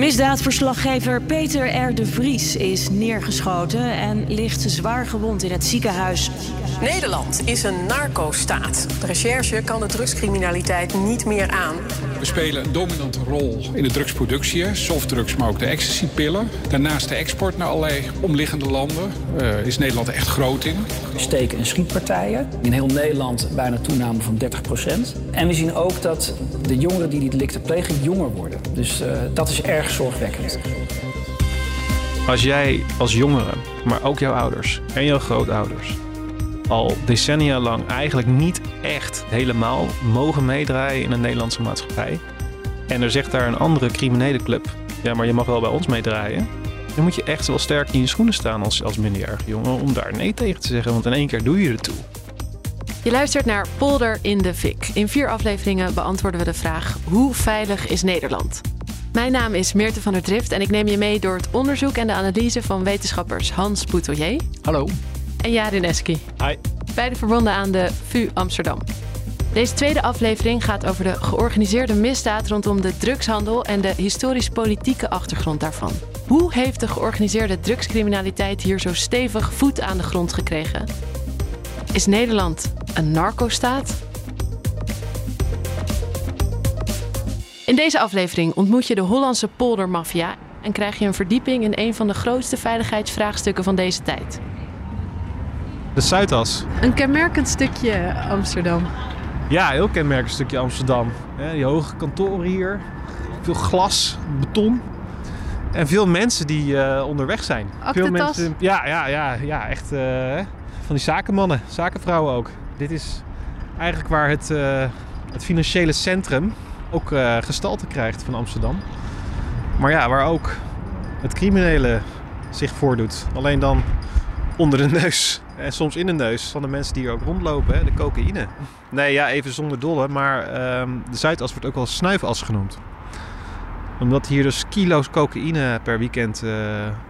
Misdaadverslaggever Peter R. de Vries is neergeschoten en ligt zwaar gewond in het ziekenhuis. Nederland is een narco-staat. De recherche kan de drugscriminaliteit niet meer aan. We spelen een dominante rol in de drugsproductie, softdrugs, maar ook de ecstasy-pillen. Daarnaast de export naar allerlei omliggende landen uh, is Nederland echt groot in. Steken- en schietpartijen. In heel Nederland bijna toename van 30% En we zien ook dat de jongeren die die delicten plegen jonger worden. Dus uh, dat is erg zorgwekkend. Als jij als jongere, maar ook jouw ouders en jouw grootouders al decennia lang eigenlijk niet echt helemaal mogen meedraaien in een Nederlandse maatschappij. En er zegt daar een andere criminele club, ja, maar je mag wel bij ons meedraaien. Dan moet je echt wel sterk in je schoenen staan als, als minderjarige jongen om daar nee tegen te zeggen, want in één keer doe je het toe. Je luistert naar Polder in de Fik. In vier afleveringen beantwoorden we de vraag: hoe veilig is Nederland? Mijn naam is Meerte van der Drift en ik neem je mee door het onderzoek en de analyse van wetenschappers Hans Boutelier. Hallo en Jarin Eski. Hi. Beide verbonden aan de VU Amsterdam. Deze tweede aflevering gaat over de georganiseerde misdaad rondom de drugshandel en de historisch-politieke achtergrond daarvan. Hoe heeft de georganiseerde drugscriminaliteit hier zo stevig voet aan de grond gekregen? Is Nederland een narcostaat? In deze aflevering ontmoet je de Hollandse poldermafia en krijg je een verdieping in een van de grootste veiligheidsvraagstukken van deze tijd. De Zuidas. Een kenmerkend stukje Amsterdam. Ja, heel kenmerkend stukje Amsterdam. die hoge kantoren hier. Veel glas, beton. En veel mensen die uh, onderweg zijn. Veel mensen. Ja, ja, ja, ja echt uh, van die zakenmannen, zakenvrouwen ook. Dit is eigenlijk waar het, uh, het financiële centrum ook gestalte krijgt van Amsterdam. Maar ja, waar ook het criminele zich voordoet. Alleen dan onder de neus en soms in de neus van de mensen die hier ook rondlopen, hè, de cocaïne. Nee, ja, even zonder dolle, maar ehm, de Zuidas wordt ook wel snuifas genoemd. Omdat hier dus kilo's cocaïne per weekend uh,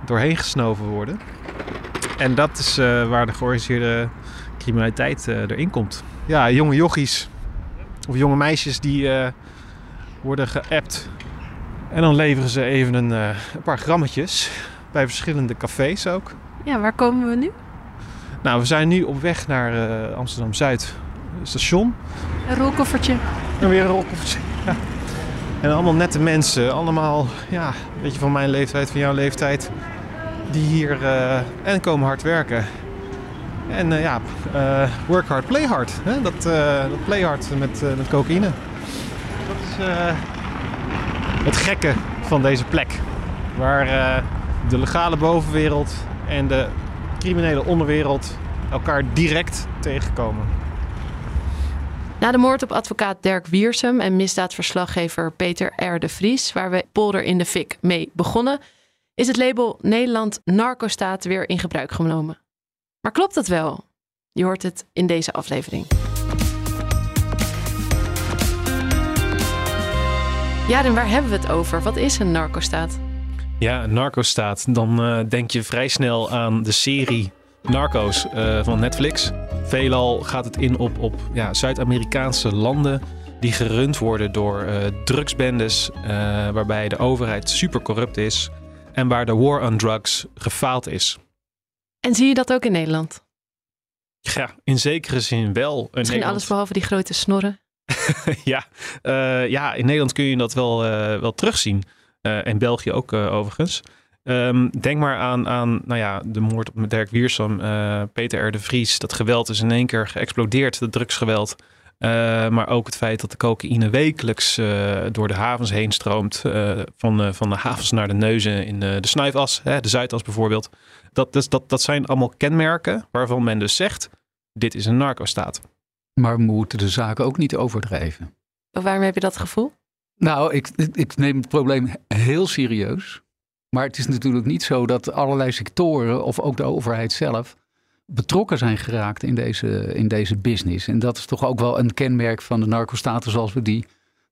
doorheen gesnoven worden. En dat is uh, waar de georganiseerde criminaliteit uh, erin komt. Ja, jonge jochies of jonge meisjes die worden geappt. En dan leveren ze even een, een paar grammetjes bij verschillende cafés ook. Ja, waar komen we nu? Nou, we zijn nu op weg naar uh, Amsterdam Zuid station. Een rolkoffertje. En weer een rolkoffertje. Ja. En allemaal nette mensen, allemaal, ja, een beetje van mijn leeftijd, van jouw leeftijd, die hier uh, en komen hard werken. En ja, work hard, play hard. Hè? Dat, dat play hard met, met cocaïne. Is het gekke van deze plek. Waar de legale bovenwereld en de criminele onderwereld elkaar direct tegenkomen. Na de moord op advocaat Dirk Wiersum en misdaadverslaggever Peter R. de Vries, waar we Polder in de Fik mee begonnen, is het label Nederland Narcostaat weer in gebruik genomen. Maar klopt dat wel? Je hoort het in deze aflevering. Ja, en waar hebben we het over? Wat is een narcostaat? Ja, narcostaat. Dan uh, denk je vrij snel aan de serie Narcos uh, van Netflix. Veelal gaat het in op, op ja, Zuid-Amerikaanse landen die gerund worden door uh, drugsbendes, waarbij de overheid super corrupt is en waar de war on drugs gefaald is. En zie je dat ook in Nederland? Ja, in zekere zin wel. Misschien alles behalve die grote snorren. ja, ja, in Nederland kun je dat wel, wel terugzien. Uh, en België ook overigens. Um, denk maar aan, aan nou ja, de moord op Dirk Wiersum, Peter R. de Vries. Dat geweld is in één keer geëxplodeerd, de drugsgeweld. maar ook het feit dat de cocaïne wekelijks door de havens heen stroomt. van, van de havens naar de neuzen in de snuifas, hè, de Zuidas bijvoorbeeld. Dat, dus, dat, dat zijn allemaal kenmerken waarvan men dus zegt, dit is een narcostaat. Maar we moeten de zaken ook niet overdrijven. Waarom heb je dat gevoel? Nou, ik, ik neem het probleem heel serieus. Maar het is natuurlijk niet zo dat allerlei sectoren of ook de overheid zelf betrokken zijn geraakt in deze, in deze business. En dat is toch ook wel een kenmerk van de narcostaten zoals we die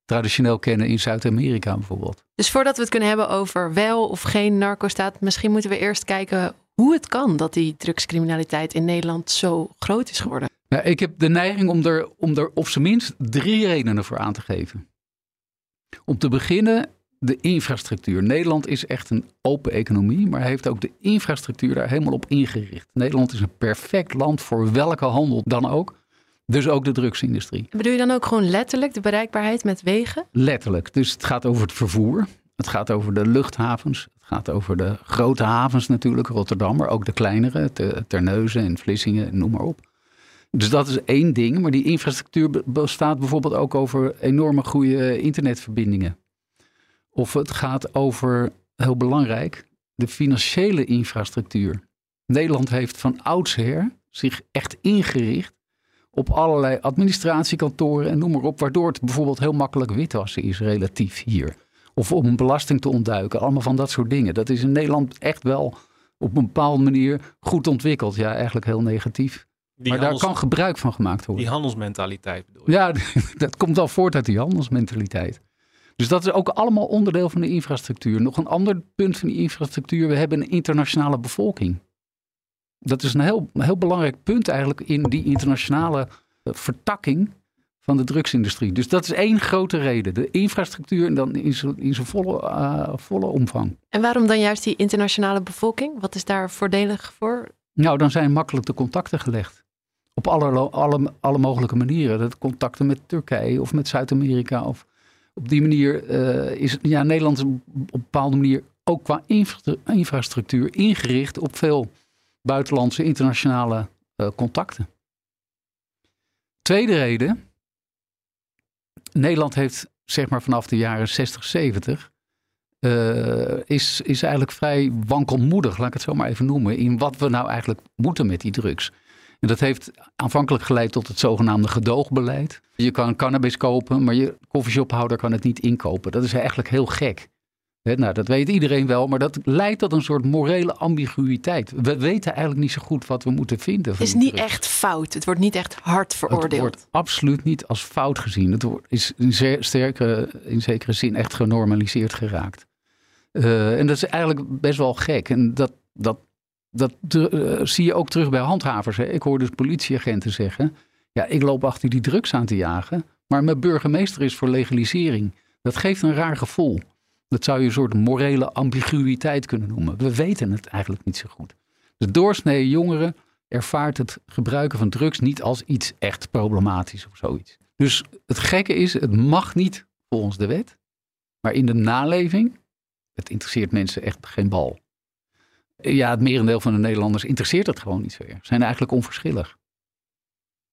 traditioneel kennen in Zuid-Amerika bijvoorbeeld. Dus voordat we het kunnen hebben over wel of geen narcostaat, misschien moeten we eerst kijken hoe het kan dat die drugscriminaliteit in Nederland zo groot is geworden. Ja, ik heb de neiging om er, om er op zijn minst drie redenen voor aan te geven. Om te beginnen de infrastructuur. Nederland is echt een open economie, maar heeft ook de infrastructuur daar helemaal op ingericht. Nederland is een perfect land voor welke handel dan ook. Dus ook de drugsindustrie. Bedoel je dan ook gewoon letterlijk de bereikbaarheid met wegen? Letterlijk. Dus het gaat over het vervoer. Het gaat over de luchthavens. Het gaat over de grote havens natuurlijk, Rotterdam, maar ook de kleinere, Terneuzen en Vlissingen, noem maar op. Dus dat is één ding. Maar die infrastructuur bestaat bijvoorbeeld ook over enorme goede internetverbindingen. Of het gaat over, heel belangrijk, de financiële infrastructuur. Nederland heeft van oudsher zich echt ingericht op allerlei administratiekantoren en noem maar op, waardoor het bijvoorbeeld heel makkelijk witwassen is relatief hier. Of om belasting te ontduiken, allemaal van dat soort dingen. Dat is in Nederland echt wel op een bepaalde manier goed ontwikkeld. Ja, eigenlijk heel negatief. Maar daar kan gebruik van gemaakt worden. Die handelsmentaliteit bedoel je? Ja, dat komt al voort uit die handelsmentaliteit. Dus dat is ook allemaal onderdeel van de infrastructuur. Nog een ander punt van die infrastructuur. We hebben een internationale bevolking. Dat is een heel, heel belangrijk punt eigenlijk in die internationale eh, vertakking van de drugsindustrie. Dus dat is één grote reden. De infrastructuur en dan in zijn, in zijn volle, uh, volle omvang. En waarom dan juist die internationale bevolking? Wat is daar voordelig voor? Nou, dan zijn makkelijk de contacten gelegd. Op alle, alle, alle mogelijke manieren. Dat contacten met Turkije of met Zuid-Amerika. Of op die manier uh, is ja, Nederland op een bepaalde manier ook qua infrastructuur ingericht op veel buitenlandse internationale uh, contacten. Tweede reden. Nederland heeft zeg maar vanaf de jaren 60, 70 uh, is, is eigenlijk vrij wankelmoedig, laat ik het zo maar even noemen, in wat we nou eigenlijk moeten met die drugs. En dat heeft aanvankelijk geleid tot het zogenaamde gedoogbeleid. Je kan cannabis kopen, maar je koffieshophouder kan het niet inkopen. Dat is eigenlijk heel gek nou, dat weet iedereen wel, maar dat leidt tot een soort morele ambiguïteit. We weten eigenlijk niet zo goed wat we moeten vinden. Het is niet echt fout. Het wordt niet echt hard veroordeeld. Het wordt absoluut niet als fout gezien. Het is in, sterke, in zekere zin echt genormaliseerd geraakt. Uh, en dat is eigenlijk best wel gek. En dat, dat, dat uh, zie je ook terug bij handhavers. Hè. Ik hoor dus politieagenten zeggen: Ja, ik loop achter die drugs aan te jagen, maar mijn burgemeester is voor legalisering. Dat geeft een raar gevoel. Dat zou je een soort morele ambiguïteit kunnen noemen. We weten het eigenlijk niet zo goed. De doorsnee jongere ervaart het gebruiken van drugs niet als iets echt problematisch of zoiets. Dus het gekke is, het mag niet volgens de wet, maar in de naleving, het interesseert mensen echt geen bal. Ja, het merendeel van de Nederlanders interesseert het gewoon niet erg. Zijn eigenlijk onverschillig.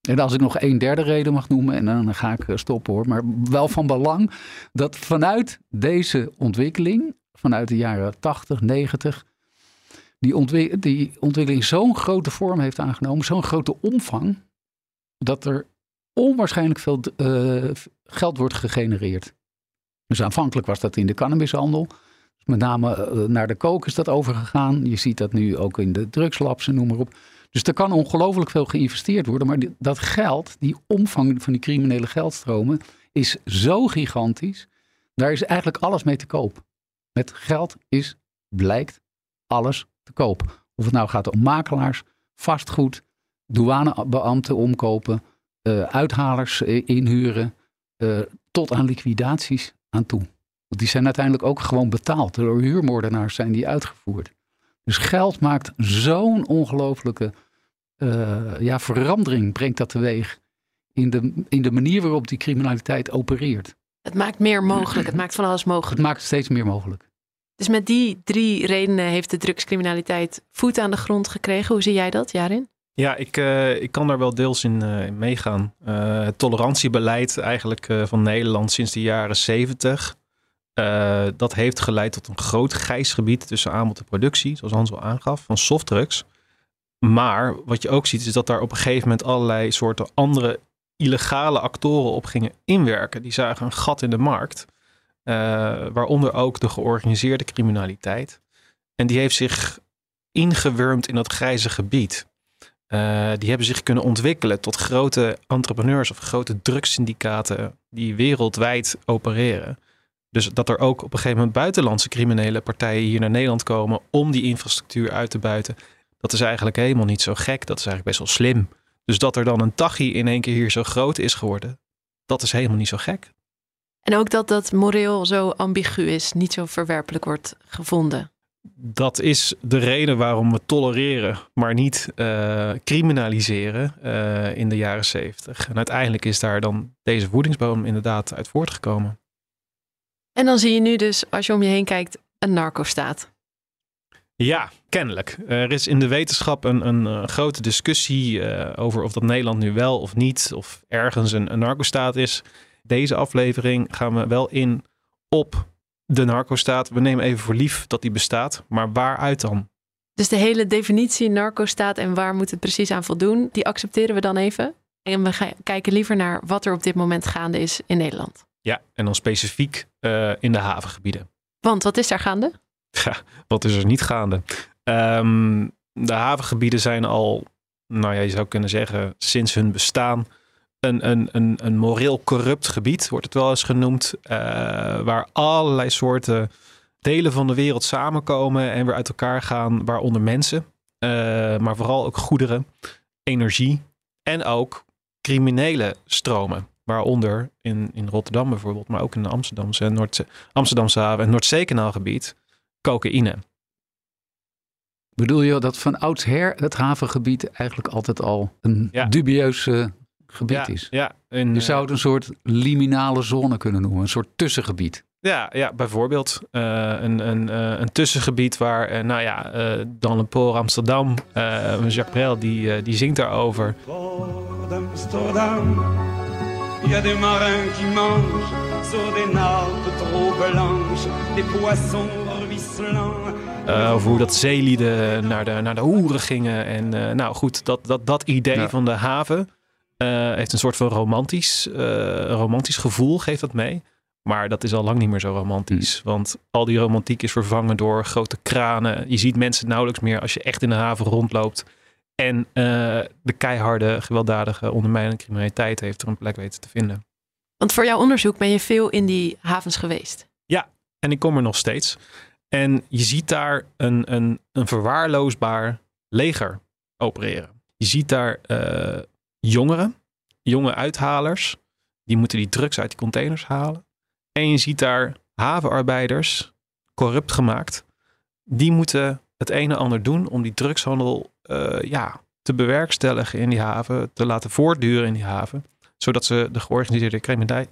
En als ik nog een derde reden mag noemen, en dan ga ik eh, stoppen hoor, maar wel van belang dat vanuit deze ontwikkeling, vanuit de jaren 80, 90, die, die ontwikkeling zo'n grote vorm heeft aangenomen, zo'n grote omvang, dat er onwaarschijnlijk veel uh, geld wordt gegenereerd. Dus aanvankelijk was dat in de cannabishandel. Met name eh, naar de kook is dat overgegaan. Je ziet dat nu ook in de drugslabs en noem maar op. Dus er kan ongelooflijk veel geïnvesteerd worden. Maar dat geld, die omvang van die criminele geldstromen, is zo gigantisch. Daar is eigenlijk alles mee te koop. Met geld is, blijkt, alles te koop. Of het nou gaat om makelaars, vastgoed, douanebeambten omkopen, uh, uithalers uh, inhuren, tot aan liquidaties aan toe. Want die zijn uiteindelijk ook gewoon betaald. Door huurmoordenaars zijn die uitgevoerd. Dus geld maakt zo'n ongelooflijke uh, ja, verandering brengt dat teweeg in de, in de manier waarop die criminaliteit opereert. Het maakt meer mogelijk, het maakt van alles mogelijk. Het maakt steeds meer mogelijk. Dus met die drie redenen heeft de drugscriminaliteit voet aan de grond gekregen. Hoe zie jij dat, Jarin? Ja, ik, uh, ik kan daar wel deels in, uh, in meegaan. Uh, het tolerantiebeleid eigenlijk van Nederland sinds de jaren zeventig. Dat heeft geleid tot een groot grijs gebied tussen aanbod en productie, zoals Hans al aangaf, van softdrugs. Maar wat je ook ziet is dat daar op een gegeven moment allerlei soorten andere illegale actoren op gingen inwerken. Die zagen een gat in de markt, uh, waaronder ook de georganiseerde criminaliteit. En die heeft zich ingewurmd in dat grijze gebied. Eh, die hebben zich kunnen ontwikkelen tot grote entrepreneurs of grote drugssyndicaten die wereldwijd opereren. Dus dat er ook op een gegeven moment buitenlandse criminele partijen hier naar Nederland komen om die infrastructuur uit te buiten. Dat is eigenlijk helemaal niet zo gek. Dat is eigenlijk best wel slim. Dus dat er dan een Tachi in één keer hier zo groot is geworden, dat is helemaal niet zo gek. En ook dat dat moreel zo ambigu is, niet zo verwerpelijk wordt gevonden. Dat is de reden waarom we tolereren, maar niet uh, criminaliseren uh, in de jaren zeventig. En uiteindelijk is daar dan deze voedingsboom inderdaad uit voortgekomen. En dan zie je nu dus, als je om je heen kijkt, een narco-staat. Ja, kennelijk. Er is in de wetenschap een, een, een grote discussie uh, over of dat Nederland nu wel of niet, of ergens een, een narco-staat is. Deze aflevering gaan we wel in op de narco-staat. We nemen even voor lief dat die bestaat, maar waaruit dan? Dus de hele definitie narco-staat en waar moet het precies aan voldoen, die accepteren we dan even. En we kijken liever naar wat er op dit moment gaande is in Nederland. Ja, en dan specifiek uh, in de havengebieden. Want wat is daar gaande? Ja, wat is er niet gaande? Um, de havengebieden zijn al, nou ja, je zou kunnen zeggen, sinds hun bestaan een, een, een, een moreel corrupt gebied, wordt het wel eens genoemd, uh, waar allerlei soorten delen van de wereld samenkomen en weer uit elkaar gaan, waaronder mensen, uh, maar vooral ook goederen, energie en ook criminele stromen. Waaronder in, in Rotterdam bijvoorbeeld, maar ook in de Amsterdamse, Noord, Amsterdamse haven en Noordzee-kanaalgebied, cocaïne. Bedoel je dat van oudsher het havengebied eigenlijk altijd al een ja. dubieus uh, gebied ja, is? Ja, in, je zou het een soort liminale zone kunnen noemen, een soort tussengebied. Ja, ja bijvoorbeeld uh, een, een, uh, een tussengebied waar, uh, nou ja, dans le port Amsterdam, Jacques Brel, die, die zingt daarover. Il y a des marins qui mangent sur des nappes trop blanches, des poissons ruisselants. Uh, over hoe dat zeelieden naar de, naar de hoeren gingen. En uh, nou goed, dat, dat, dat idee ja. van de haven uh, heeft een soort van romantisch, romantisch gevoel, geeft dat mee. Maar dat is al lang niet meer zo romantisch. Mm. Want al die romantiek is vervangen door grote kranen. Je ziet mensen nauwelijks meer als je echt in de haven rondloopt. En uh, de keiharde, gewelddadige ondermijnende criminaliteit heeft er een plek weten te vinden. Want voor jouw onderzoek ben je veel in die havens geweest. Ja, en ik kom er nog steeds. En je ziet daar een, een, een verwaarloosbaar leger opereren. Je ziet daar uh, jongeren, jonge uithalers, die moeten die drugs uit die containers halen. En je ziet daar havenarbeiders, corrupt gemaakt, die moeten het een en ander doen om die drugshandel uh, ja, te bewerkstelligen in die haven, te laten voortduren in die haven, zodat ze de georganiseerde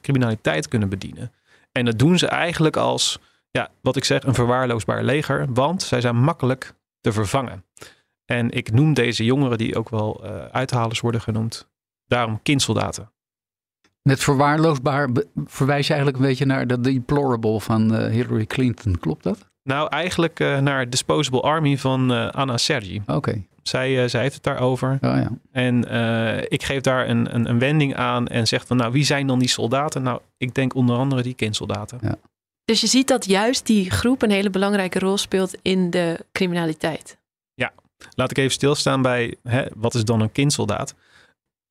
criminaliteit kunnen bedienen. En dat doen ze eigenlijk als, ja, wat ik zeg, een verwaarloosbaar leger, want zij zijn makkelijk te vervangen. En ik noem deze jongeren, die ook wel uh, uithalers worden genoemd, daarom kindsoldaten. Met verwaarloosbaar verwijs je eigenlijk een beetje naar de deplorable van uh, Hillary Clinton, klopt dat? Nou, eigenlijk uh, naar Disposable Army van uh, Anna Sergi. Oké. Okay. Zij, uh, zij heeft het daarover. Oh, ja. En ik geef daar een, een, een, wending aan en zeg dan, nou, wie zijn dan die soldaten? Nou, ik denk onder andere die kindsoldaten. Ja. Dus je ziet dat juist die groep een hele belangrijke rol speelt in de criminaliteit. Ja, laat ik even stilstaan bij hè, wat is dan een kindsoldaat?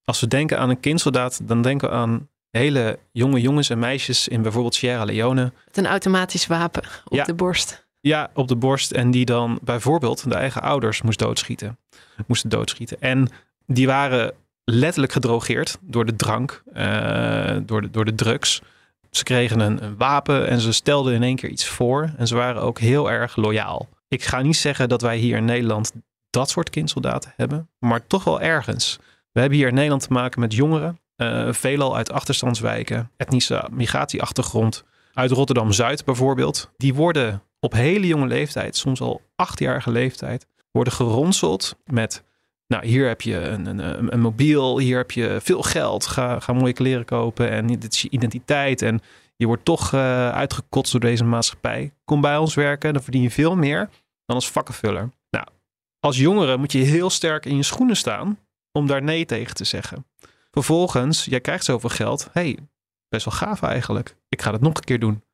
Als we denken aan een kindsoldaat, dan denken we aan hele jonge jongens en meisjes in bijvoorbeeld Sierra Leone. Met een automatisch wapen op ja. de borst. Ja, op de borst. En die dan bijvoorbeeld de eigen ouders moest doodschieten. Moesten doodschieten. En die waren letterlijk gedrogeerd door de drank, uh, door, de, door de drugs. Ze kregen een, een, wapen en ze stelden in één keer iets voor. En ze waren ook heel erg loyaal. Ik ga niet zeggen dat wij hier in Nederland dat soort kindsoldaten hebben, maar toch wel ergens. We hebben hier in Nederland te maken met jongeren uh, veelal uit achterstandswijken, etnische migratieachtergrond, uit Rotterdam-Zuid bijvoorbeeld. Die worden op hele jonge leeftijd, soms al achtjarige leeftijd, worden geronseld met, nou hier heb je een, een, een mobiel, hier heb je veel geld, ga, ga mooie kleren kopen en dit is je identiteit en je wordt toch uh, uitgekotst door deze maatschappij. Kom bij ons werken, dan verdien je veel meer dan als vakkenvuller. Nou, als jongere moet je heel sterk in je schoenen staan om daar nee tegen te zeggen. Vervolgens, jij krijgt zoveel geld. hey, best wel gaaf eigenlijk. Ik ga het nog een keer doen.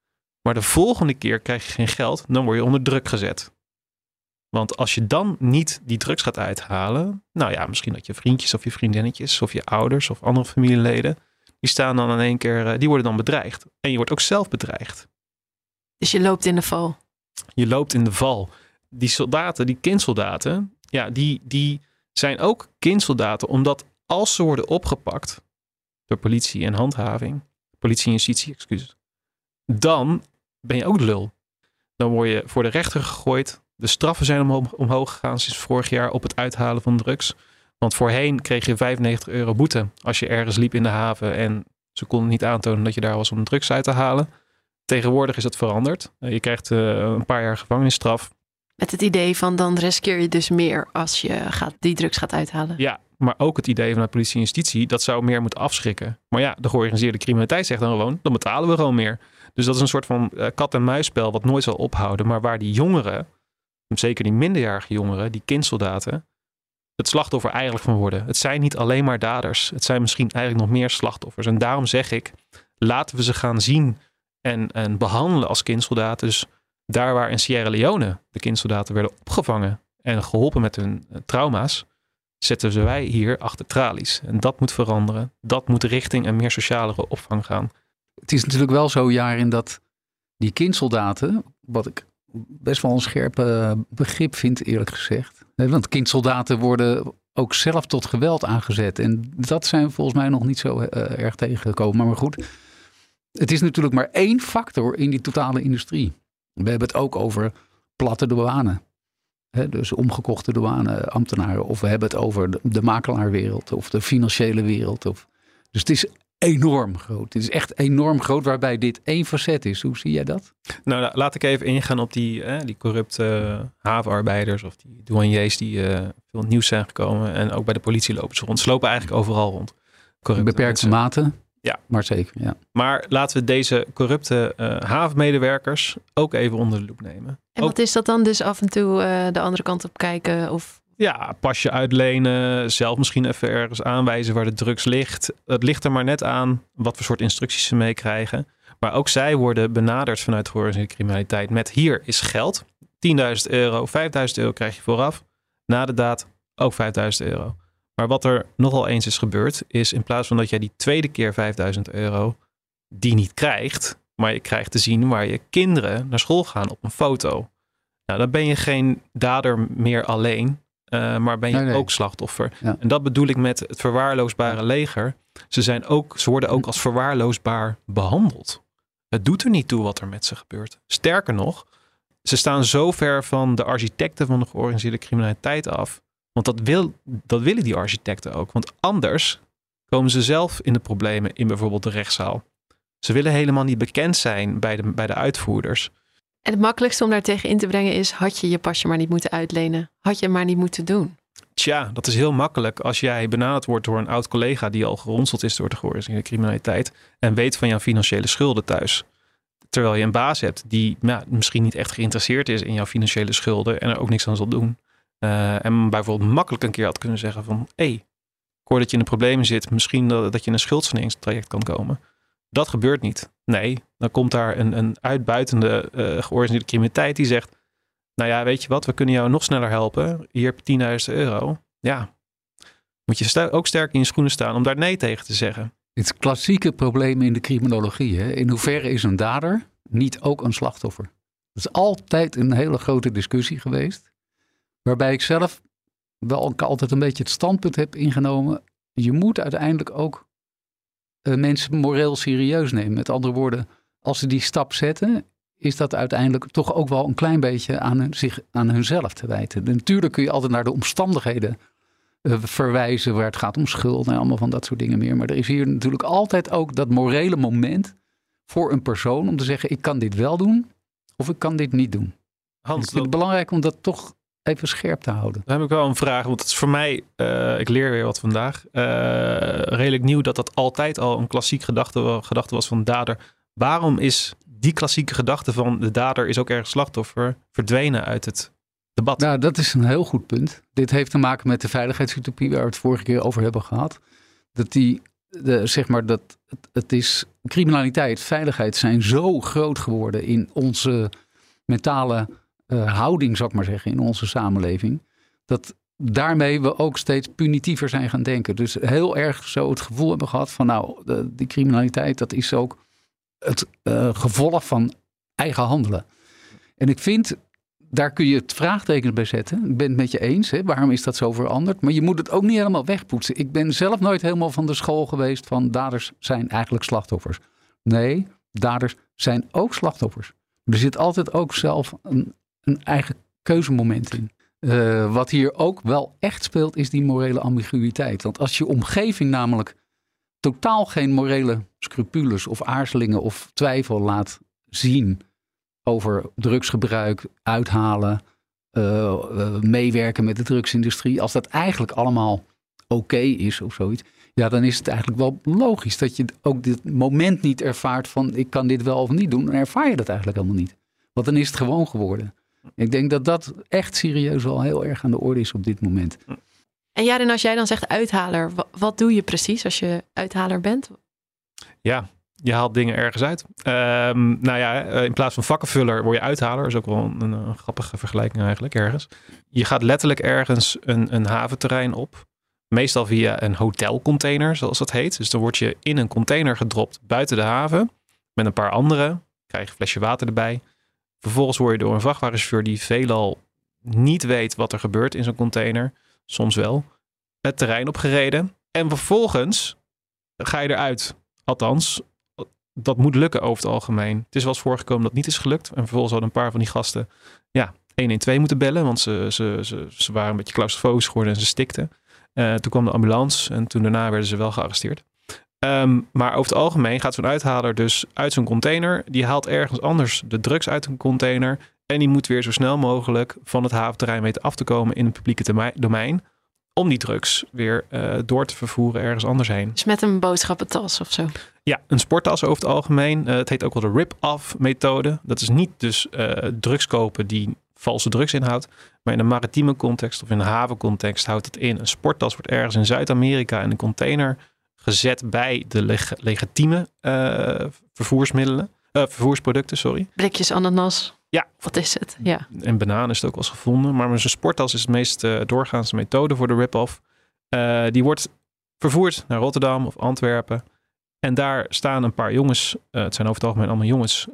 Maar de volgende keer krijg je geen geld, dan word je onder druk gezet. Want als je dan niet die drugs gaat uithalen, nou ja, misschien dat je vriendjes of je vriendinnetjes of je ouders of andere familieleden, die staan dan in één keer, eh, die worden dan bedreigd. En je wordt ook zelf bedreigd. Dus je loopt in de val. Je loopt in de val. Die soldaten, die kindsoldaten, ja, die, die zijn ook kindsoldaten, omdat als ze worden opgepakt door politie en handhaving, politie en justitie, excuses, dan ben je ook de lul. Dan word je voor de rechter gegooid. De straffen zijn omhoog, omhoog gegaan sinds vorig jaar op het uithalen van drugs. Want voorheen kreeg je 95 euro boete als je ergens liep in de haven en ze konden niet aantonen dat je daar was om drugs uit te halen. Tegenwoordig is dat veranderd. Eh, Je krijgt eh, een paar jaar gevangenisstraf. Met het idee van dan riskeer je dus meer als je gaat, die drugs gaat uithalen. Ja, maar ook het idee vanuit politie en justitie, dat zou meer moeten afschrikken. Maar ja, de georganiseerde criminaliteit zegt dan gewoon, dan betalen we gewoon meer. Dus dat is een soort van eh, kat-en-muisspel wat nooit zal ophouden. Maar waar die jongeren, zeker die minderjarige jongeren, die kindsoldaten, het slachtoffer eigenlijk van worden. Het zijn niet alleen maar daders. Het zijn misschien eigenlijk nog meer slachtoffers. En daarom zeg ik, laten we ze gaan zien en, en behandelen als kindsoldaten. Dus daar waar in Sierra Leone de kindsoldaten werden opgevangen en geholpen met hun eh, trauma's, zetten ze wij hier achter tralies. En dat moet veranderen. Dat moet richting een meer socialere opvang gaan. Het is natuurlijk wel zo, Jaren, dat die kindsoldaten, wat ik best wel een scherp eh, begrip vind, eerlijk gezegd. Want kindsoldaten worden ook zelf tot geweld aangezet. En dat zijn we volgens mij nog niet zo eh, erg tegengekomen. Maar, maar goed, het is natuurlijk maar één factor in die totale industrie. We hebben het ook over platte douane. Dus omgekochte douaneambtenaren. Of we hebben het over de, de makelaarwereld of de financiële wereld. Of, dus het is enorm groot. Het is echt enorm groot waarbij dit één facet is. Hoe zie jij dat? Nou, la- laat ik even ingaan op die, eh, die corrupte havenarbeiders of die douaniers die eh, veel nieuws zijn gekomen. En ook bij de politie lopen ze rond. Ze lopen eigenlijk overal rond. In Corrupte beperkte mensen. mate. Ja. Maar zeker, ja. Maar laten we deze corrupte eh, havenmedewerkers ook even onder de loep nemen. En Ook- wat is dat dan dus af en toe eh, de andere kant op kijken? Of Ja, pasje uitlenen, zelf misschien even ergens aanwijzen waar de drugs ligt. Het ligt er maar net aan wat voor soort instructies ze meekrijgen. Maar ook zij worden benaderd vanuit de georganiseerde criminaliteit met hier is geld. 10.000 euro, 5.000 euro krijg je vooraf. Na de daad ook 5.000 euro. Maar wat er nogal eens is gebeurd, is in plaats van dat jij die tweede keer 5.000 euro die niet krijgt, maar je krijgt te zien waar je kinderen naar school gaan op een foto. Nou, dan ben je geen dader meer alleen, eh, maar ben je Nee, nee. ook slachtoffer. Ja. En dat bedoel ik met het verwaarloosbare leger. Ze, zijn ook, ze worden ook als verwaarloosbaar behandeld. Het doet er niet toe wat er met ze gebeurt. Sterker nog, ze staan zo ver van de architecten van de georganiseerde criminaliteit af. Want dat, wil, dat willen die architecten ook. Want anders komen ze zelf in de problemen in bijvoorbeeld de rechtszaal. Ze willen helemaal niet bekend zijn bij de, bij de uitvoerders. En het makkelijkste om daar tegen in te brengen is: had je je pasje maar niet moeten uitlenen? Had je maar niet moeten doen? Tja, dat is heel makkelijk als jij benaderd wordt door een oud collega die al geronseld is door de georganiseerde criminaliteit en weet van jouw financiële schulden thuis. Terwijl je een baas hebt die ja, misschien niet echt geïnteresseerd is in jouw financiële schulden en er ook niks aan zal doen. Eh, en bijvoorbeeld makkelijk een keer had kunnen zeggen van hé, hey, ik hoor dat je in de problemen zit, misschien dat, je in een schuldsaneringstraject kan komen. Dat gebeurt niet. Nee, dan komt daar een, een uitbuitende eh georganiseerde criminaliteit die zegt nou ja, weet je wat, we kunnen jou nog sneller helpen. Hier heb je 10.000 euro. Ja, moet je ook sterk in je schoenen staan om daar nee tegen te zeggen. Het klassieke probleem in de criminologie. Hè? In hoeverre is een dader niet ook een slachtoffer? Dat is altijd een hele grote discussie geweest. Waarbij ik zelf wel altijd een beetje het standpunt heb ingenomen. Je moet uiteindelijk ook eh, mensen moreel serieus nemen. Met andere woorden, als ze die stap zetten, is dat uiteindelijk toch ook wel een klein beetje aan, hun, zich, aan hunzelf te wijten. En natuurlijk kun je altijd naar de omstandigheden eh, verwijzen waar het gaat om schuld en allemaal van dat soort dingen meer. Maar er is hier natuurlijk altijd ook dat morele moment voor een persoon om te zeggen: ik kan dit wel doen of ik kan dit niet doen. Hans, ik vind het belangrijk om dat toch even scherp te houden. Dan heb ik wel een vraag, want het is voor mij, eh, ik leer weer wat vandaag, eh, redelijk nieuw dat dat altijd al een klassiek gedachte, gedachte was van de dader. Waarom is die klassieke gedachte van de dader is ook erg slachtoffer verdwenen uit het debat? Nou, dat is een heel goed punt. Dit heeft te maken met de veiligheidsutopie waar we het vorige keer over hebben gehad. Dat die, de, zeg maar, dat het, het is criminaliteit, veiligheid zijn zo groot geworden in onze mentale uh, houding, zou ik maar zeggen, in onze samenleving. Dat daarmee we ook steeds punitiever zijn gaan denken. Dus heel erg zo het gevoel hebben gehad van nou, de, die criminaliteit, dat is ook het uh, gevolg van eigen handelen. En ik vind, daar kun je het vraagteken bij zetten. Ik ben het met je eens, hè? waarom is dat zo veranderd? Maar je moet het ook niet helemaal wegpoetsen. Ik ben zelf nooit helemaal van de school geweest van daders zijn eigenlijk slachtoffers. Nee, daders zijn ook slachtoffers. Er zit altijd ook zelf een, een eigen keuzemoment in. Uh, wat hier ook wel echt speelt, is die morele ambiguïteit. Want als je omgeving namelijk totaal geen morele scrupules of aarzelingen of twijfel laat zien over drugsgebruik, uithalen, uh, uh, meewerken met de drugsindustrie, als dat eigenlijk allemaal oké is of zoiets, ja, dan is het eigenlijk wel logisch dat je ook dit moment niet ervaart van ik kan dit wel of niet doen. Dan ervaar je dat eigenlijk helemaal niet. Want dan is het gewoon geworden. Ik denk dat dat echt serieus wel heel erg aan de orde is op dit moment. En Jaren, als jij dan zegt uithaler, wat doe je precies als je uithaler bent? Ja, je haalt dingen ergens uit. Um, nou ja, eh, in plaats van vakkenvuller word je uithaler. Dat is ook wel een, een, grappige vergelijking eigenlijk ergens. Je gaat letterlijk ergens een, een haventerrein op. Meestal via een hotelcontainer, zoals dat heet. Dus dan word je in een container gedropt buiten de haven. Met een paar anderen. Krijg je een flesje water erbij. Vervolgens word je door een vrachtwagenchauffeur die veelal niet weet wat er gebeurt in zo'n container. Soms wel. Het terrein opgereden. En vervolgens ga je eruit. Althans, dat moet lukken over het algemeen. Het is wel eens voorgekomen dat niet is gelukt. En vervolgens hadden een paar van die gasten ja, 112 moeten bellen. Want ze, ze, ze, ze waren een beetje claustrofobisch geworden en ze stikten. Uh, toen kwam de ambulance en toen daarna werden ze wel gearresteerd. Um, maar over het algemeen gaat zo'n uithaler dus uit zo'n container. Die haalt ergens anders de drugs uit een container. En die moet weer zo snel mogelijk van het haventerrein weten af te komen in het publieke domein. Om die drugs weer uh, door te vervoeren ergens anders heen. Dus met een boodschappentas of zo? Ja, een sporttas over het algemeen. Uh, het heet ook wel de rip-off methode. Dat is niet dus uh, drugs kopen die valse drugs inhoudt. Maar in een maritieme context of in een havencontext houdt het in. Een sporttas wordt ergens in Zuid-Amerika in een container gezet bij de leg legitieme uh, vervoersmiddelen, uh, vervoersproducten, sorry. Blikjes ananas. Ja. Wat is het? Ja. En banaan is het ook wel eens gevonden. Maar een sporttas is de meest uh, doorgaanse methode voor de rip-off. die wordt vervoerd naar Rotterdam of Antwerpen. En daar staan een paar jongens, het zijn over het algemeen allemaal jongens,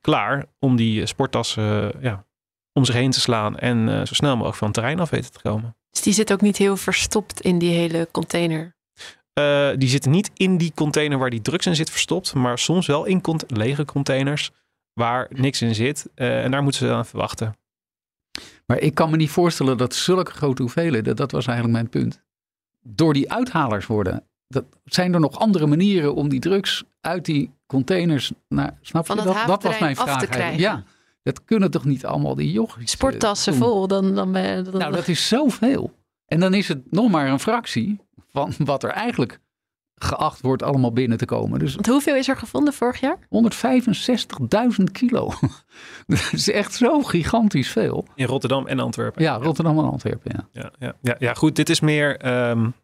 klaar om die sporttassen ja, om zich heen te slaan en zo snel mogelijk van het terrein af weten te komen. Dus die zit ook niet heel verstopt in die hele container? Uh, die zitten niet in die container waar die drugs in zit verstopt, maar soms wel in cont lege containers waar niks in zit. Uh, en daar moeten ze dan verwachten. Maar ik kan me niet voorstellen dat zulke grote hoeveelheden, dat was eigenlijk mijn punt, door die uithalers worden. Dat, zijn er nog andere manieren om die drugs uit die containers, naar, snap je dat? Dat was mijn vraag. Ja, dat kunnen toch niet allemaal die jochies. Sporttassen vol, dan, dan, dan, dan... Nou, dat is zoveel. En dan is het nog maar een fractie van wat er eigenlijk geacht wordt allemaal binnen te komen. Dus Want hoeveel is er gevonden vorig jaar? 165.000 kilo. dat is echt zo gigantisch veel. In Rotterdam en Antwerpen. Ja, Rotterdam en Antwerpen, ja. Ja, ja, ja, ja goed. Dit is meer um,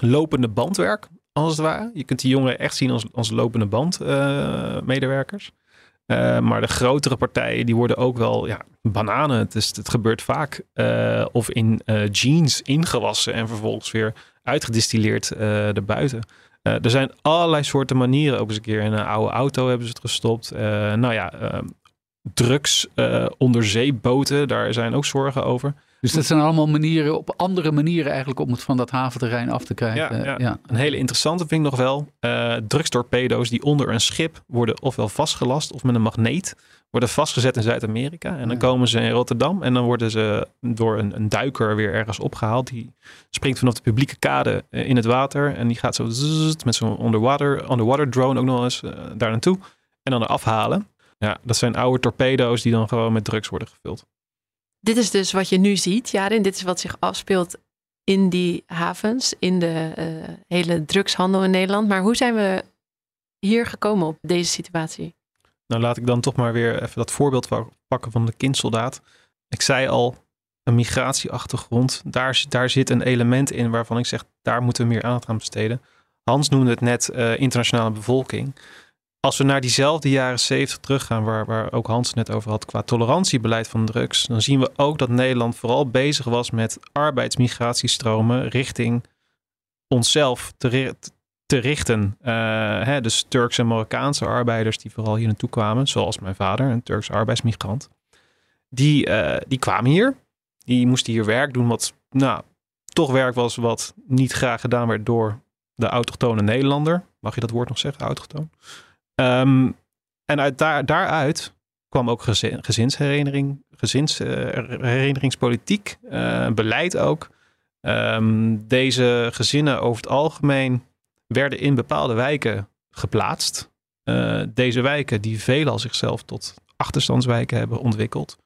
lopende bandwerk, als het ware. Je kunt die jongen echt zien als, als lopende bandmedewerkers. Uh, uh, maar de grotere partijen, die worden ook wel ja, bananen. Het, is, het gebeurt vaak. Uh, of in uh, jeans ingewassen en vervolgens weer uitgedistilleerd erbuiten. Er zijn allerlei soorten manieren. Ook eens een keer in een oude auto hebben ze het gestopt. Nou ja, drugs, onderzeeboten, daar zijn ook zorgen over. Dus dat zijn allemaal manieren, op andere manieren eigenlijk om het van dat haventerrein af te krijgen. Ja, ja. ja. Een hele interessante vind ik nog wel. Uh, drugstorpedo's die onder een schip worden ofwel vastgelast of met een magneet worden vastgezet in Zuid-Amerika. En dan komen ze in Rotterdam en dan worden ze door een, een, duiker weer ergens opgehaald. Die springt vanaf de publieke kade eh, in het water en die gaat zo zzz, met zo'n underwater, underwater drone ook nog eens uh, daar naartoe. En dan er afhalen. Ja, dat zijn oude torpedo's die dan gewoon met drugs worden gevuld. Dit is dus wat je nu ziet, Jaren. Dit is wat zich afspeelt in die havens, in de uh, hele drugshandel in Nederland. Maar hoe zijn we hier gekomen op deze situatie? Nou, laat ik dan toch maar weer even dat voorbeeld pakken van de kindsoldaat. Ik zei al, een migratieachtergrond, daar, daar zit een element in waarvan ik zeg, daar moeten we meer aandacht aan besteden. Hans noemde het net uh, internationale bevolking. Als we naar diezelfde jaren 70 teruggaan, waar, waar ook Hans net over had, qua tolerantiebeleid van drugs, dan zien we ook dat Nederland vooral bezig was met arbeidsmigratiestromen richting onszelf te, te richten. Uh, hè, dus Turkse en Marokkaanse arbeiders die vooral hier naartoe kwamen, zoals mijn vader, een Turks arbeidsmigrant, die, uh, die kwamen hier. Die moesten hier werk doen wat nou, toch werk was wat niet graag gedaan werd door de autochtone Nederlander. Mag je dat woord nog zeggen, autochtoon? Um, en uit daar, daaruit kwam ook gezin, gezinshereniging, gezinsherenigingspolitiek, uh, beleid ook. Um, deze gezinnen over het algemeen werden in bepaalde wijken geplaatst. Uh, deze wijken die veelal zichzelf tot achterstandswijken hebben ontwikkeld.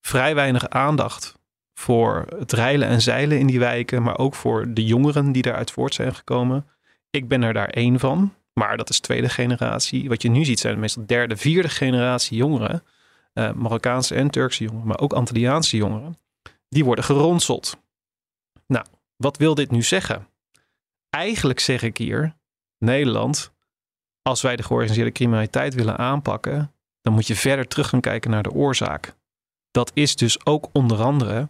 Vrij weinig aandacht voor het reilen en zeilen in die wijken, maar ook voor de jongeren die daaruit voort zijn gekomen. Ik ben er daar één van, maar dat is tweede generatie. Wat je nu ziet zijn meestal derde, vierde generatie jongeren, uh, Marokkaanse en Turkse jongeren, maar ook Antilliaanse jongeren, die worden geronseld. Nou, wat wil dit nu zeggen? Eigenlijk zeg ik hier, Nederland, als wij de georganiseerde criminaliteit willen aanpakken, dan moet je verder terug gaan kijken naar de oorzaak. Dat is dus ook onder andere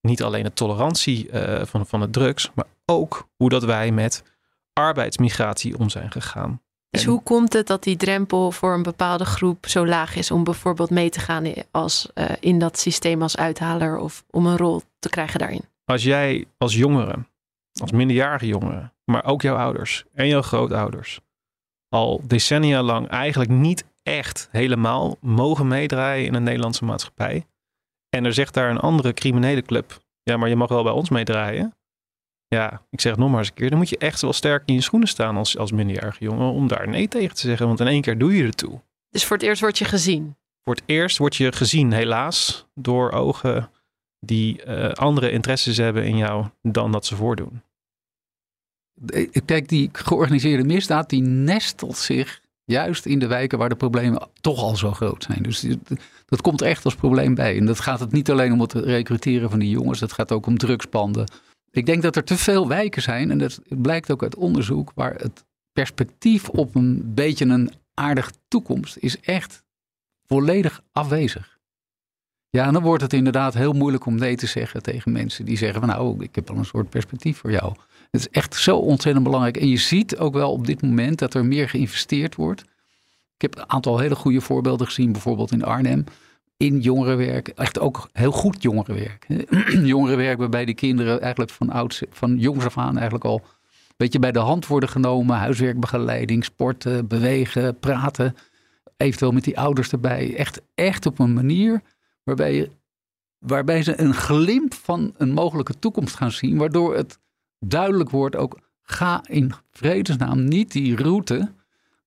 niet alleen de tolerantie uh, van, van het drugs, maar ook hoe dat wij met arbeidsmigratie om zijn gegaan. Dus hoe komt het dat die drempel voor een bepaalde groep zo laag is om bijvoorbeeld mee te gaan als, uh, in dat systeem als uithaler of om een rol te krijgen daarin? Als jij als jongere, als minderjarige jongere, maar ook jouw ouders en jouw grootouders al decennia lang eigenlijk niet echt helemaal mogen meedraaien in een Nederlandse maatschappij. En er zegt daar een andere criminele club, ja, maar je mag wel bij ons meedraaien. Ja, ik zeg het nog maar eens een keer, dan moet je echt wel sterk in je schoenen staan als, als minderjarige jongen om daar nee tegen te zeggen, want in één keer doe je er toe. Dus voor het eerst word je gezien? Voor het eerst word je gezien, helaas, door ogen die uh, andere interesses hebben in jou dan dat ze voordoen. Kijk, die georganiseerde misdaad die nestelt zich juist in de wijken waar de problemen toch al zo groot zijn. Dus dat komt echt als probleem bij. En dat gaat het niet alleen om het recruteren van die jongens, dat gaat ook om drugspanden. Ik denk dat er te veel wijken zijn, en dat blijkt ook uit onderzoek, waar het perspectief op een beetje een aardige toekomst is echt volledig afwezig. Ja, en dan wordt het inderdaad heel moeilijk om nee te zeggen tegen mensen die zeggen van nou, ik heb wel een soort perspectief voor jou. Het is echt zo ontzettend belangrijk. En je ziet ook wel op dit moment dat er meer geïnvesteerd wordt. Ik heb een aantal hele goede voorbeelden gezien, bijvoorbeeld in Arnhem. In jongerenwerk, echt ook heel goed jongerenwerk. jongerenwerk waarbij de kinderen eigenlijk van, ouds, van jongs af aan eigenlijk al een beetje bij de hand worden genomen. Huiswerkbegeleiding, sporten, bewegen, praten. Eventueel met die ouders erbij. Echt, echt op een manier waarbij, je, waarbij ze een glimp van een mogelijke toekomst gaan zien. Waardoor het duidelijk wordt ook, ga in vredesnaam niet die route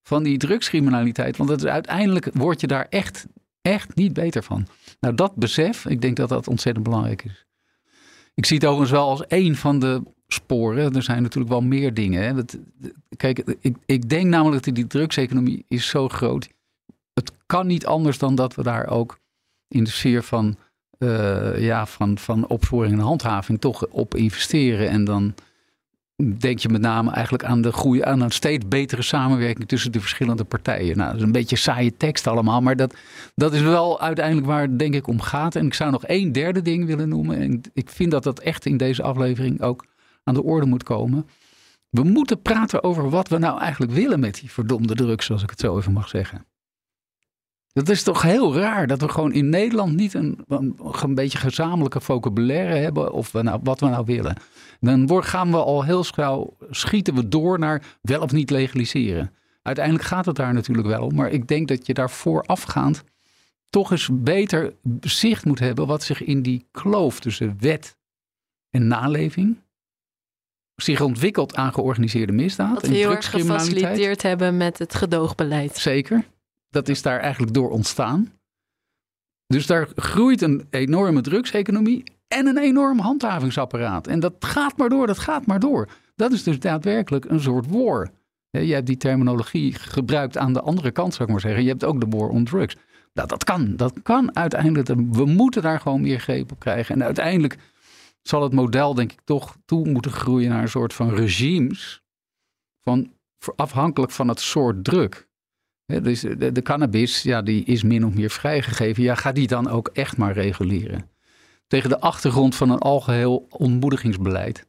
van die drugscriminaliteit. Want het, uiteindelijk word je daar echt, echt niet beter van. Nou, dat besef, ik denk dat dat ontzettend belangrijk is. Ik zie het overigens wel als één van de sporen. Er zijn natuurlijk wel meer dingen. Hè. kijk, ik, ik denk namelijk dat die drugseconomie is zo groot. Het kan niet anders dan dat we daar ook in de sfeer van, uh, ja, van, van opsporing en handhaving toch op investeren. En dan denk je met name eigenlijk aan de groei, aan een steeds betere samenwerking tussen de verschillende partijen. Nou, dat is een beetje saaie tekst allemaal, maar dat, dat is wel uiteindelijk waar het denk ik om gaat. En ik zou nog één derde ding willen noemen. En ik vind dat dat echt in deze aflevering ook aan de orde moet komen. We moeten praten over wat we nou eigenlijk willen met die verdomde drugs, zoals ik het zo even mag zeggen. Dat is toch heel raar dat we gewoon in Nederland niet een, een, beetje gezamenlijke vocabulaire hebben of we nou, wat we nou willen. Dan gaan we al heel snel, schieten we door naar wel of niet legaliseren. Uiteindelijk gaat het daar natuurlijk wel om, maar ik denk dat je daar voorafgaand toch eens beter zicht moet hebben wat zich in die kloof tussen wet en naleving zich ontwikkelt aan georganiseerde misdaad. Wat we heel erg gefaciliteerd hebben met het gedoogbeleid. Zeker dat is daar eigenlijk door ontstaan. Dus daar groeit een enorme drugseconomie en een enorm handhavingsapparaat. En dat gaat maar door, dat gaat maar door. Dat is dus daadwerkelijk een soort war. Je hebt die terminologie gebruikt aan de andere kant, zou ik maar zeggen. Je hebt ook de war on drugs. Nou, dat kan. Dat kan uiteindelijk. We moeten daar gewoon meer greep op krijgen. En uiteindelijk zal het model, denk ik, toch toe moeten groeien naar een soort van regimes. Van afhankelijk van het soort druk dus de, de, cannabis, ja, die is min of meer vrijgegeven. Ja, ga die dan ook echt maar reguleren. Tegen de achtergrond van een algeheel ontmoedigingsbeleid.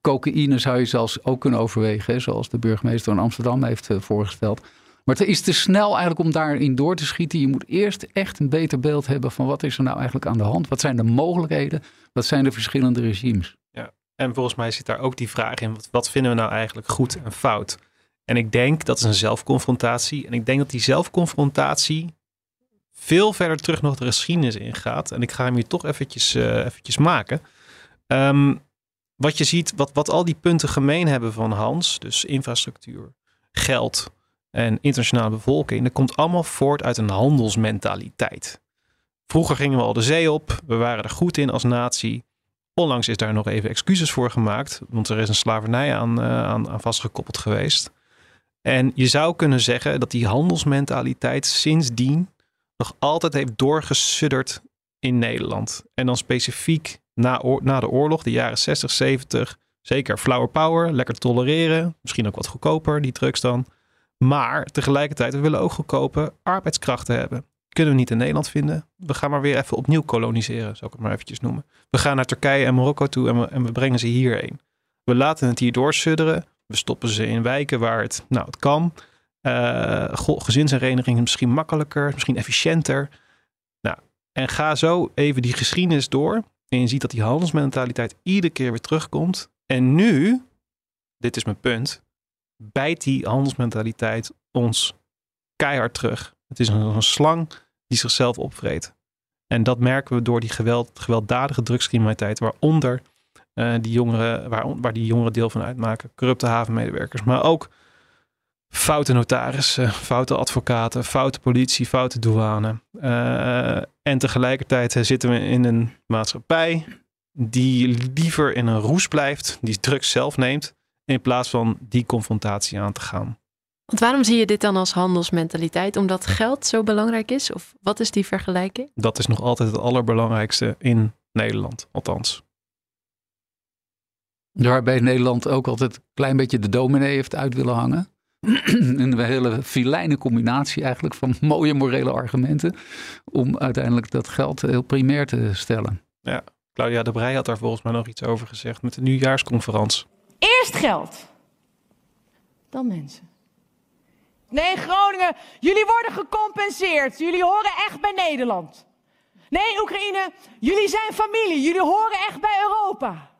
Cocaïne zou je zelfs ook kunnen overwegen, zoals de burgemeester van Amsterdam heeft uh, voorgesteld. Maar het is te snel eigenlijk om daarin door te schieten. Je moet eerst echt een beter beeld hebben van wat is er nou eigenlijk aan de hand? Wat zijn de mogelijkheden? Wat zijn de verschillende regimes? Ja, en volgens mij zit daar ook die vraag in, wat, wat vinden we nou eigenlijk goed en fout? En ik denk dat is een zelfconfrontatie. En ik denk dat die zelfconfrontatie veel verder terug nog de geschiedenis ingaat. En ik ga hem hier toch eventjes, uh, eventjes maken. Um, wat je ziet, wat, wat al die punten gemeen hebben van Hans, dus infrastructuur, geld en internationale bevolking, dat komt allemaal voort uit een handelsmentaliteit. Vroeger gingen we al de zee op, we waren er goed in als natie. Onlangs is daar nog even excuses voor gemaakt, want er is een slavernij aan, uh, aan, aan vastgekoppeld geweest. En je zou kunnen zeggen dat die handelsmentaliteit sindsdien nog altijd heeft doorgesudderd in Nederland. En dan specifiek na, na de oorlog, de jaren 60, 70, zeker flower power, lekker tolereren. Misschien ook wat goedkoper, die drugs dan. Maar tegelijkertijd, we willen ook goedkope arbeidskrachten hebben. Kunnen we niet in Nederland vinden. We gaan maar weer even opnieuw koloniseren, zou ik het maar eventjes noemen. We gaan naar Turkije en Marokko toe en we, en we brengen ze hierheen. We laten het hier doorsudderen. We stoppen ze in wijken waar het, nou, het kan. Uh, gezinshereniging is misschien makkelijker, misschien efficiënter. Nou, en ga zo even die geschiedenis door. En je ziet dat die handelsmentaliteit iedere keer weer terugkomt. En nu, dit is mijn punt, bijt die handelsmentaliteit ons keihard terug. Het is een, een slang die zichzelf opvreet. En dat merken we door die geweld, gewelddadige drugscriminaliteit, waaronder uh, die jongeren, waar, waar die jongeren deel van uitmaken. Corrupte havenmedewerkers, maar ook foute notarissen, foute advocaten, foute politie, foute douane. Uh, en tegelijkertijd zitten we in een maatschappij die liever in een roes blijft, die drugs zelf neemt, in plaats van die confrontatie aan te gaan. Want waarom zie je dit dan als handelsmentaliteit? Omdat geld zo belangrijk is? Of wat is die vergelijking? Dat is nog altijd het allerbelangrijkste in Nederland, althans. Waarbij Nederland ook altijd een klein beetje de dominee heeft uit willen hangen. een hele filijne combinatie eigenlijk van mooie morele argumenten. Om uiteindelijk dat geld heel primair te stellen. Ja, Claudia de Brij had daar volgens mij nog iets over gezegd met de nieuwjaarsconferentie. Eerst geld, dan mensen. Nee, Groningen, jullie worden gecompenseerd. Jullie horen echt bij Nederland. Nee, Oekraïne, jullie zijn familie. Jullie horen echt bij Europa.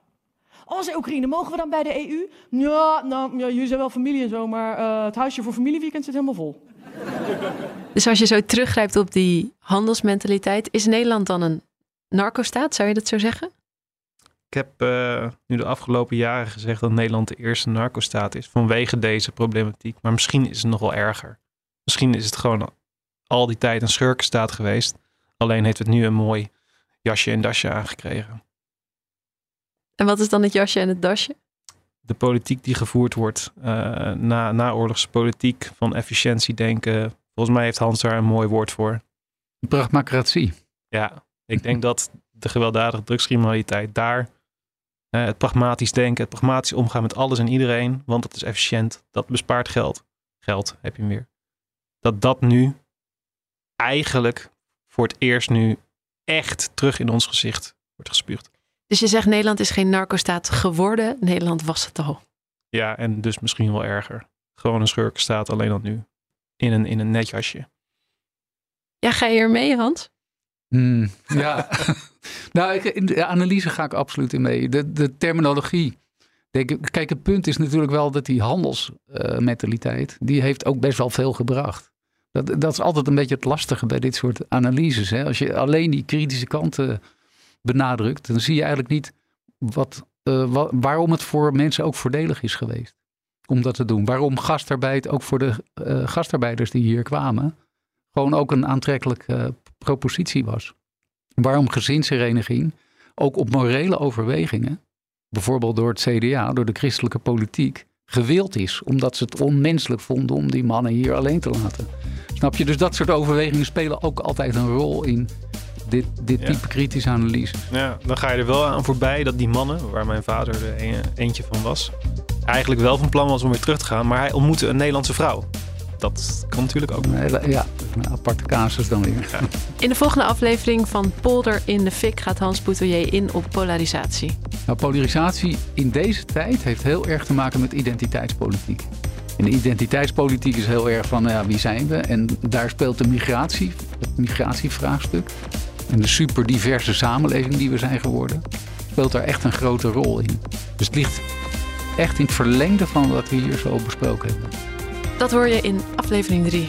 Als Oekraïne, mogen we dan bij de EU? Ja, nou, ja, jullie zijn wel familie en zo, maar uh, het huisje voor familieweekend zit helemaal vol. Dus als je zo teruggrijpt op die handelsmentaliteit, is Nederland dan een narcostaat? Zou je dat zo zeggen? Ik heb uh, nu de afgelopen jaren gezegd dat Nederland de eerste narcostaat is vanwege deze problematiek. Maar misschien is het nog wel erger. Misschien is het gewoon al die tijd een schurkenstaat geweest. Alleen heeft het nu een mooi jasje en dasje aangekregen. En wat is dan het jasje en het dasje? De politiek die gevoerd wordt, uh, na, naoorlogse politiek van efficiëntie denken. Volgens mij heeft Hans daar een mooi woord voor. Pragmacratie. Ja, ik denk dat de gewelddadige drugscriminaliteit daar uh, het pragmatisch denken, het pragmatisch omgaan met alles en iedereen, want dat is efficiënt, dat bespaart geld. Geld heb je meer. Dat dat nu eigenlijk voor het eerst nu echt terug in ons gezicht wordt gespuugd. Dus je zegt Nederland is geen narcostaat geworden. Nederland was het al. Ja, en dus misschien wel erger. Gewoon een schurkenstaat, alleen dan nu. In een, in een netjasje. Ja, ga je er mee, Hans? Hmm, ja, nou, in de analyse ga ik absoluut in mee. De, de terminologie. Denk, kijk, het punt is natuurlijk wel dat die handelsmentaliteit, die heeft ook best wel veel gebracht. Dat, dat is altijd een beetje het lastige bij dit soort analyses. Hè? Als je alleen die kritische kanten benadrukt, dan zie je eigenlijk niet wat, uh, waarom het voor mensen ook voordelig is geweest om dat te doen. Waarom gastarbeid ook voor de uh, gastarbeiders die hier kwamen gewoon ook een aantrekkelijke propositie was. Waarom gezinshereniging ook op morele overwegingen, bijvoorbeeld door het CDA, door de christelijke politiek, gewild is. Omdat ze het onmenselijk vonden om die mannen hier alleen te laten. Snap je? Dus dat soort overwegingen spelen ook altijd een rol in dit, dit type kritische analyse. Ja, dan ga je er wel aan voorbij dat die mannen, waar mijn vader er eentje van was, eigenlijk wel van plan was om weer terug te gaan, maar hij ontmoette een Nederlandse vrouw. dat kan natuurlijk ook. Ja, een aparte casus dan weer. In de volgende aflevering van Polder in de Fik gaat Hans Boutelier in op polarisatie. Nou, polarisatie in deze tijd heeft heel erg te maken met identiteitspolitiek. En de identiteitspolitiek is heel erg van ja, wie zijn we? En daar speelt de migratie, het migratievraagstuk. En de super diverse samenleving die we zijn geworden, speelt daar echt een grote rol in. Dus het ligt echt in het verlengde van wat we hier zo besproken hebben. Dat hoor je in aflevering 3.